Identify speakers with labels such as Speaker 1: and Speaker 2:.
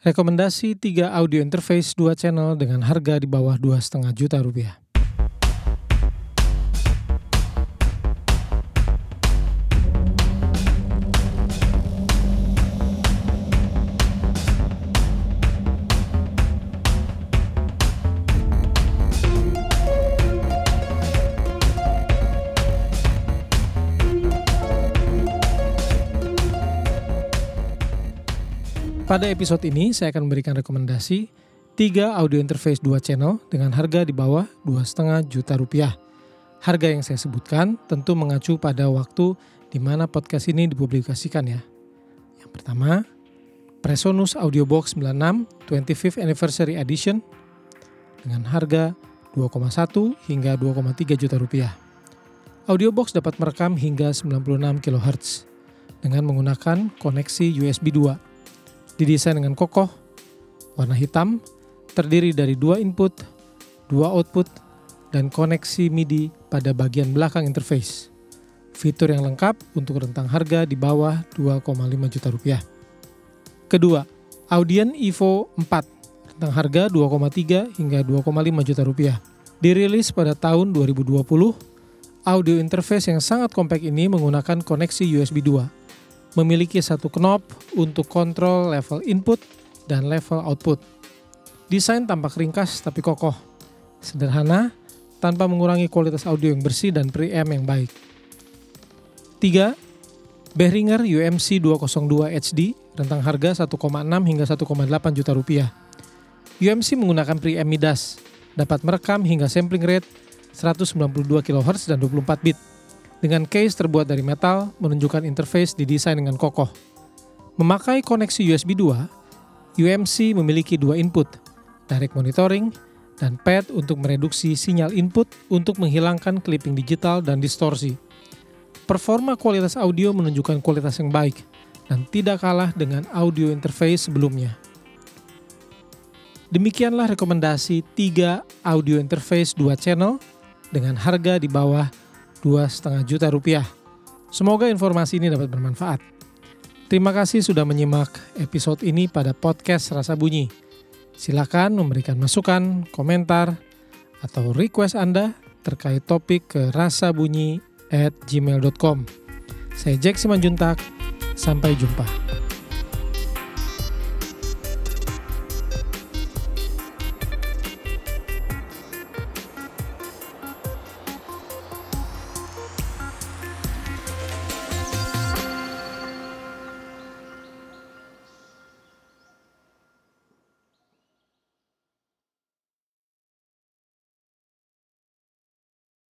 Speaker 1: Rekomendasi 3 audio interface 2 channel dengan harga di bawah 2,5 juta rupiah. Pada episode ini saya akan memberikan rekomendasi 3 audio interface 2 channel dengan harga di bawah 2,5 juta rupiah. Harga yang saya sebutkan tentu mengacu pada waktu di mana podcast ini dipublikasikan ya. Yang pertama, Presonus Audiobox 96 25th Anniversary Edition dengan harga 2,1 hingga 2,3 juta rupiah. Audiobox dapat merekam hingga 96 kHz dengan menggunakan koneksi USB 2 Didesain dengan kokoh, warna hitam, terdiri dari dua input, dua output, dan koneksi MIDI pada bagian belakang interface. Fitur yang lengkap untuk rentang harga di bawah 2,5 juta rupiah. Kedua, Audien Evo 4, rentang harga 2,3 hingga 2,5 juta rupiah. Dirilis pada tahun 2020, audio interface yang sangat kompak ini menggunakan koneksi USB 2 memiliki satu knob untuk kontrol level input dan level output. Desain tampak ringkas tapi kokoh, sederhana, tanpa mengurangi kualitas audio yang bersih dan preamp yang baik. 3. Behringer UMC 202 HD rentang harga 1,6 hingga 1,8 juta rupiah. UMC menggunakan preamp Midas, dapat merekam hingga sampling rate 192 kHz dan 24 bit dengan case terbuat dari metal menunjukkan interface didesain dengan kokoh. Memakai koneksi USB 2, UMC memiliki dua input, direct monitoring, dan pad untuk mereduksi sinyal input untuk menghilangkan clipping digital dan distorsi. Performa kualitas audio menunjukkan kualitas yang baik dan tidak kalah dengan audio interface sebelumnya. Demikianlah rekomendasi 3 audio interface 2 channel dengan harga di bawah dua setengah juta rupiah. Semoga informasi ini dapat bermanfaat. Terima kasih sudah menyimak episode ini pada podcast Rasa Bunyi. Silakan memberikan masukan, komentar, atau request Anda terkait topik ke rasabunyi at gmail.com. Saya Jack Simanjuntak, sampai jumpa.